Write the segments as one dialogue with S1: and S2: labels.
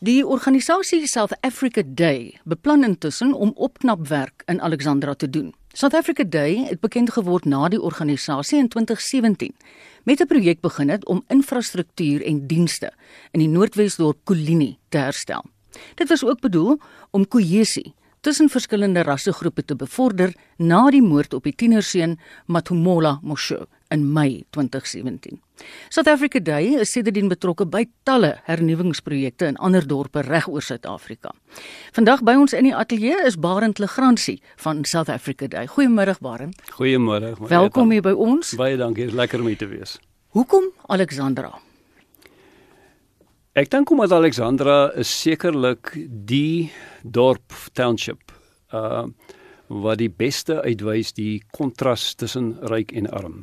S1: Die organisasie South Africa Day beplan intussen om opknapwerk in Alexandra te doen. South Africa Day het bekend geword na die organisasie in 2017 met 'n projek begin het om infrastruktuur en dienste in die Noordwesdorp Kolini te herstel. Dit was ook bedoel om kohesie tussen verskillende rassegroepe te bevorder na die moord op die tienerseun Mathumola Moshoe in Mei 2017. South Africa Day is sedertdien betrokke by talle hernuwingsprojekte in ander dorpe reg oor Suid-Afrika. Vandag by ons in die ateljee is Barend Legrandsie van South Africa Day. Goeiemôre Barend.
S2: Goeiemôre.
S1: Welkom hier by ons.
S2: Baie dankie, is lekker om hier te wees.
S1: Hoekom Alexandra?
S2: Ek dink omdat Alexandra is sekerlik die dorp township uh wat die beste uitwys die kontras tussen ryk en arm.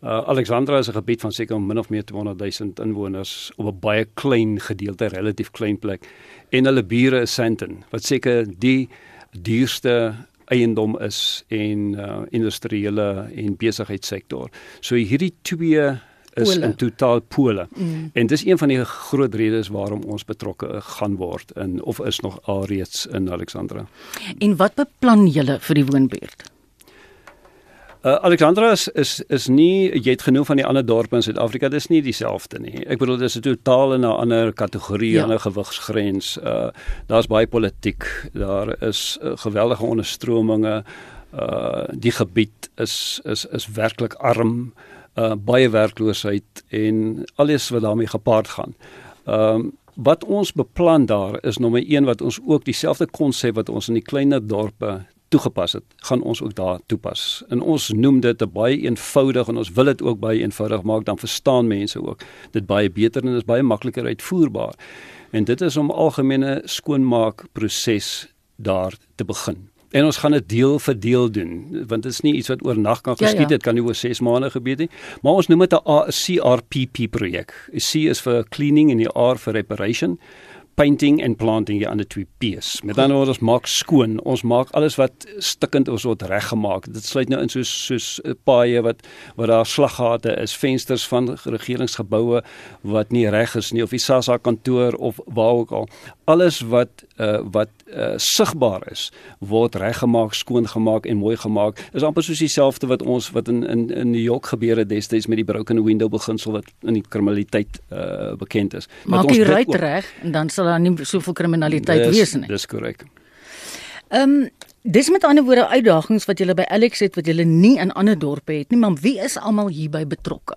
S2: Uh, Alexandra is 'n gebied van seker min of meer 200 000 inwoners op 'n baie klein gedeelte, relatief klein plek. En hulle bure is Sandton, wat seker die duurste eiendom is en uh, industriële en besigheidssektor. So hierdie twee is pole. in totaal pole. Mm. En dis een van die groot redes waarom ons betrokke gaan word in of is nog alreeds in Alexandra.
S1: En wat beplan julle vir die woonbuurt?
S2: Uh, Alexandra is, is is nie jy het genoeg van die ander dorpe in Suid-Afrika dis nie dieselfde nie. Ek bedoel dis 'n totaal 'n ander kategorie, 'n ja. ander gewigsgrens. Uh daar's baie politiek, daar is uh, geweldige onderstrominge. Uh die gebied is is is werklik arm, uh baie werkloosheid en alles wat daarmee gepaard gaan. Ehm um, wat ons beplan daar is nommer 1 wat ons ook dieselfde konsep wat ons in die kleiner dorpe toegepas het, gaan ons ook daar toepas. En ons noem dit 'n baie eenvoudig en ons wil dit ook baie eenvoudig maak dan verstaan mense ook dit baie beter en is baie makliker uitvoerbaar. En dit is om algemene skoonmaak proses daar te begin. En ons gaan dit deel vir deel doen want dit is nie iets wat oornag kan geskied dit ja, ja. kan nie oor 6 maande gebeur nie maar ons noem dit 'n CRPP projek. C is vir cleaning en die R vir reparation painting en planting die twee P's. Met ander woorde ons maak skoon, ons maak alles wat stikkend is word reggemaak. Dit sluit nou in soos soos 'n paaie wat wat daar slaggate is, vensters van regeringsgeboue wat nie reg is nie of die SASSA kantoor of waar ook al. Alles wat uh, wat uh, sigbaar is, word reggemaak, skoongemaak en mooi gemaak. Is amper soos dieselfde wat ons wat in in in New York gebeure destyds met die broken window beginsel wat in die kriminaliteit uh, bekend is.
S1: Maak jy reg en dan sal daar nie soveel kriminaliteit dis, wees nie.
S2: Dis korrek.
S1: Ehm um, dis met ander woorde uitdagings wat julle by Alex het wat julle nie in ander dorpe het nie, maar wie is almal hierby betrokke?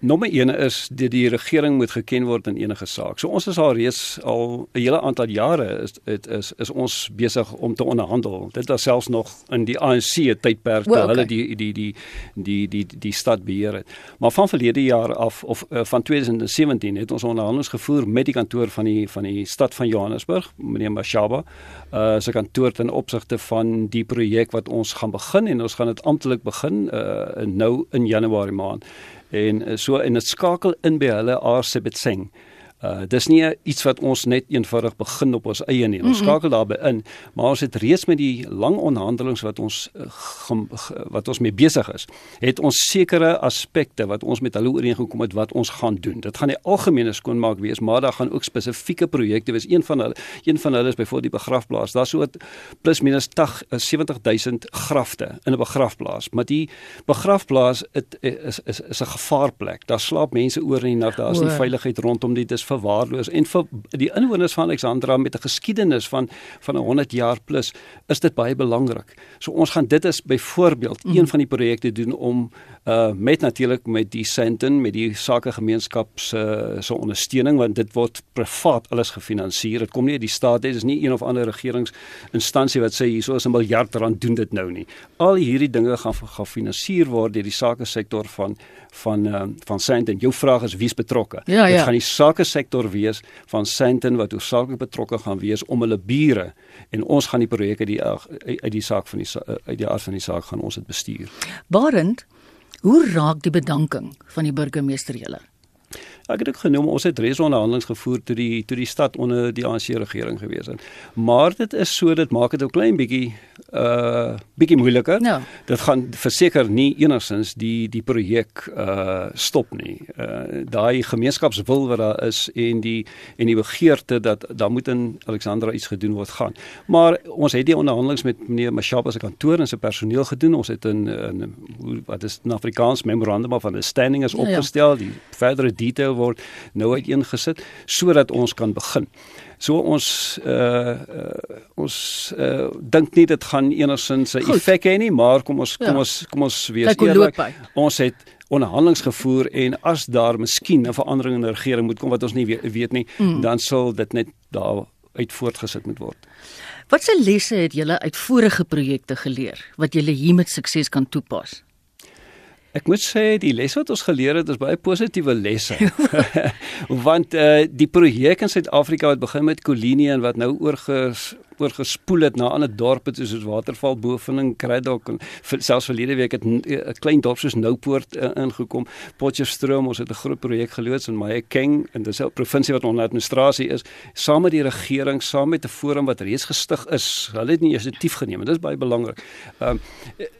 S2: Nommer 1 is dat die regering moet geken word in enige saak. So ons is al reeds al 'n hele aantal jare is dit is is ons besig om te onderhandel. Dit was selfs nog in die ANC tydperk well, okay. hulle die die die die die die stad beheer het. Maar van verlede jaar af of uh, van 2017 het ons onderhandelinge gevoer met die kantoor van die van die stad van Johannesburg, meneer Mashaba, uh se kantoor ten opsigte van die projek wat ons gaan begin en ons gaan dit amptelik begin uh nou in Januarie maand en eh, so en dit skakel in by hulle Arsebetseng. Uh dis nie iets wat ons net eenvoudig begin op ons eie nie. Ons skakel daarbey in, maar ons het reeds met die lang onderhandelinge wat ons uh, wat ons mee besig is, het ons sekere aspekte wat ons met hulle ooreengekom het wat ons gaan doen. Dit gaan die algemene skoonmaak wees, maar daar gaan ook spesifieke projekte wees. Een van hulle, een van hulle is byvoorbeeld die begrafplaas. Daar's so plus minus 80 70000 grafte in 'n begrafplaas, maar die begrafplaas het, is is is 'n gevaarplek. Daar slaap mense oor in die nag, daar is nie veiligheid rondom dit verwaarloos en vir die inwoners van Alexandra met 'n geskiedenis van van 100 jaar plus is dit baie belangrik. So ons gaan dit as byvoorbeeld mm. een van die projekte doen om uh met natuurlik met die Sandton met die sakegemeenskap se uh, se ondersteuning want dit word privaat alles gefinansier. Dit kom nie uit die staat nie, dit is nie een of ander regeringsinstansie wat sê hierso is 'n miljard rand doen dit nou nie. Al hierdie dinge gaan gefinansier word deur die sake sektor van van uh, van Sandton. Jou vraag is wie's betrokke?
S1: Ja, ja.
S2: Dit gaan die sake sektor wees van Sandton wat oorsaaklik betrokke gaan wees om hulle bure en ons gaan die projekte die uit die saak van die uit die aard van die saak gaan ons dit bestuur.
S1: Barend Hoe raak die bedanking van die burgemeester julle?
S2: Ek het ook genoem ons het reeds onderhandelinge gevoer toe die toe die stad onder die ANC regering gewees het. Maar dit is so dit maak dit 'n klein bietjie uh bietjie moeiliker.
S1: Ja.
S2: Dit gaan verseker nie enigsins die die projek uh stop nie. Uh daai gemeenskapswil wat daar is en die en die begeerte dat daar moet in Alexandra iets gedoen word gaan. Maar ons het die onderhandelinge met meneer Mashaba se kantoor en sy personeel gedoen. Ons het in wat is 'n Afrikaans memorandum of understanding is opgestel. Ja, ja. Die verdere detail word nou uiteengesit sodat ons kan begin. So ons uh, uh ons uh dink nie dit gaan enigsins 'n effek hê nie, maar kom ons kom ja. ons kom ons wees eerlik. Ons het onderhandelinge gevoer en as daar miskien 'n verandering in die regering moet kom wat ons nie weet, weet nie, mm. dan sal dit net daar uit voortgesit moet word.
S1: Watse lesse het julle uit vorige projekte geleer wat julle hier met sukses kan toepas?
S2: Ek moet sê die les wat ons geleer het is baie positiewe lesse. Want uh die projek in Suid-Afrika wat begin met Kolinie en wat nou oorges oorgespoel het na ander dorpe soos Waterval Bovening, Kruidok en selfs verlede week het 'n klein dorp soos Noupoort uh, ingekom. Potchefstroom, ons het 'n groot projek geloods in Mahikeng en dis 'n provinsie wat onder administrasie is, saam met die regering, saam met 'n forum wat reeds gestig is. Hulle het nie initiatief geneem en dis baie belangrik. Ehm um,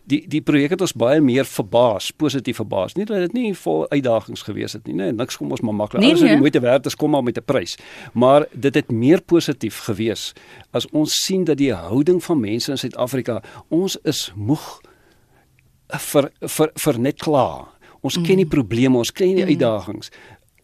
S2: die die projek het ons baie meer verbaas, positief verbaas. Nie dat dit nie vol uitdagings gewees het nie, nee, niks kom ons maar maklik. Nee, Alles is nee. moeite werd, dit kom maar met 'n prys. Maar dit het meer positief gewees as ons ons sien dat die houding van mense in Suid-Afrika, ons is moeg vir vir vir net klaar. Ons mm. ken die probleme, ons ken die mm. uitdagings.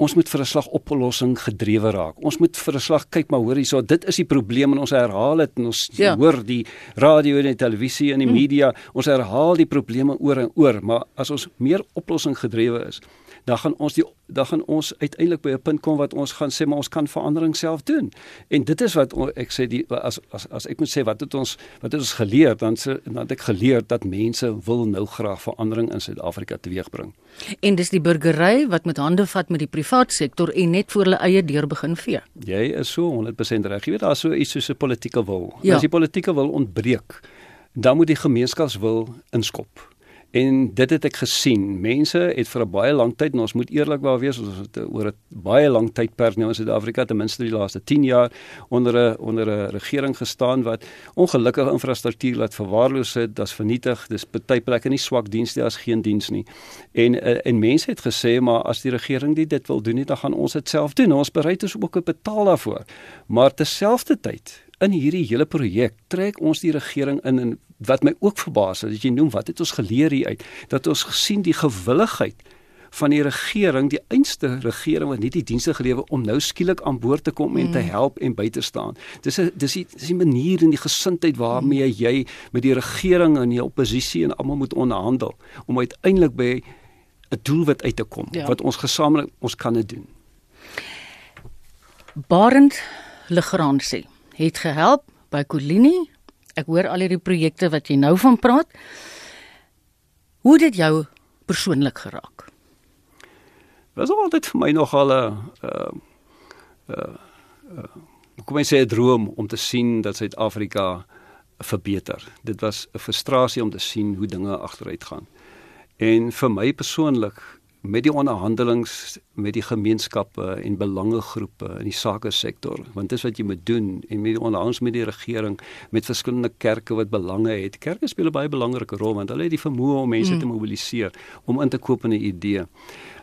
S2: Ons moet vir 'n slag oplossing gedrewe raak. Ons moet vir 'n slag kyk maar hoor hierso, dit is die probleem en ons herhaal dit en ons ja. hoor die radio en die televisie en die mm. media, ons herhaal die probleme oor en oor, maar as ons meer oplossing gedrewe is, dan gaan ons die dan gaan ons uiteindelik by 'n punt kom wat ons gaan sê maar ons kan verandering self doen. En dit is wat ek sê die as as as ek moet sê wat het ons wat het ons geleer dan sê dan het ek geleer dat mense wil nou graag verandering in Suid-Afrika teweegbring.
S1: En dis die burgery wat met hande vat met die privaat sektor en net voor hulle eie deur begin vee.
S2: Jy is so 100% reg. Jy weet daar's so iets soos 'n politieke wil. Ja. As die politieke wil ontbreek, dan moet die gemeenskapswil inskop. En dit het ek gesien. Mense het vir 'n baie lang tyd en ons moet eerlikwaar wees, ons het oor 'n baie lang tydperk nou in Suid-Afrika ten minste die laaste 10 jaar onder 'n onder 'n regering gestaan wat ongelukkige infrastruktuur laat verwaarloos het, dit's vernietig, dis party plekke nie swak dienste as geen diens nie. En eh, en mense het gesê maar as die regering dit wil doen, nie, dan gaan ons dit self doen. Ons bereid is ook op betaal daarvoor. Maar terselfdertyd in hierdie hele projek trek ons die regering in en wat my ook verbaas het, as jy noem wat het ons geleer hier uit dat ons gesien die gewilligheid van die regering, die einste regering wat nie die dienste gelewe om nou skielik aan boord te kom en te mm. help en by te staan. Dis 'n dis die dis die manier en die gesindheid waarmee mm. jy met die regering en die oppositie en almal moet onderhandel om uiteindelik by 'n doelwit uit te kom ja. wat ons gesamentlik ons kan dit doen.
S1: Barend Legrand sê het gehelp by Kolini. Ek hoor al hierdie projekte wat jy nou van praat. Hoe het dit jou persoonlik geraak?
S2: Was altyd vir my nogal 'n uh uh, uh kom ek sê 'n droom om te sien dat Suid-Afrika verbeter. Dit was 'n frustrasie om te sien hoe dinge agteruit gaan. En vir my persoonlik met die onderhandelings met die gemeenskappe en belangegroepe in die sake sektor want dis wat jy moet doen en met die onderhandelings met die regering met verskillende kerke wat belange het kerke speel 'n baie belangrike rol want hulle het die vermoë om mense mm. te mobiliseer om in te koop in 'n idee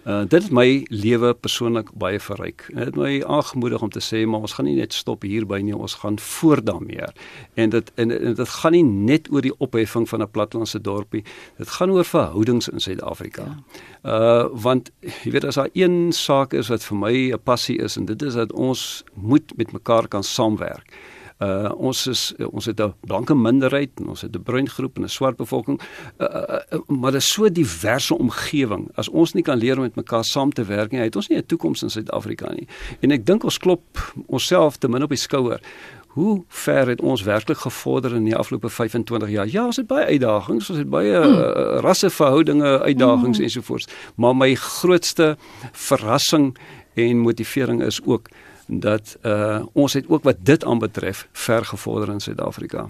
S2: Uh, dit het my lewe persoonlik baie verryk. Dit het my aangemoedig om te sê maar ons gaan nie net stop hierby nie, ons gaan voort daarmee. En dit en, en dit gaan nie net oor die opheffing van 'n platlandse dorpie. Dit gaan oor verhoudings in Suid-Afrika. Ja. Uh want jy weet as daar een saak is wat vir my 'n passie is en dit is dat ons moet met mekaar kan saamwerk. Uh ons is uh, ons het 'n blanke minderheid en ons het 'n bruin groep en 'n swart bevolking. Uh, uh, uh, maar dit is so diverse omgewing. As ons nie kan leer om met mekaar saam te werk nie, het ons nie 'n toekoms in Suid-Afrika nie. En ek dink ons klop onsself te min op die skouer. Hoe ver het ons werklik gevorder in die afgelope 25 jaar? Ja, ons het baie uitdagings, ons het baie mm. uh, rasseverhoudinge, uitdagings mm. ensovoorts. Maar my grootste verrassing en motivering is ook dat uh ons het ook wat dit aanbetref ver gevorder in Suid-Afrika.